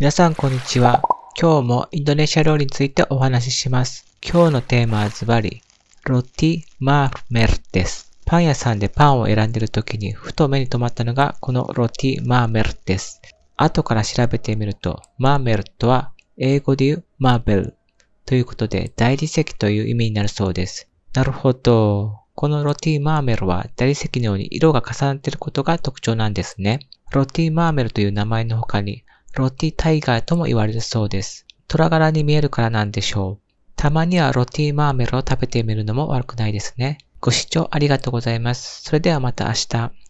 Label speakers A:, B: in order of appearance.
A: 皆さんこんにちは。今日もインドネシア料理についてお話しします。今日のテーマはズバリ、ロティマーメルです。パン屋さんでパンを選んでいる時にふと目に留まったのがこのロティマーメルです。後から調べてみると、マーメルとは英語で言うマーベルということで大理石という意味になるそうです。なるほど。このロティマーメルは大理石のように色が重なっていることが特徴なんですね。ロティマーメルという名前の他に、ロティタイガーとも言われるそうです。虎柄に見えるからなんでしょう。たまにはロティマーメルを食べてみるのも悪くないですね。ご視聴ありがとうございます。それではまた明日。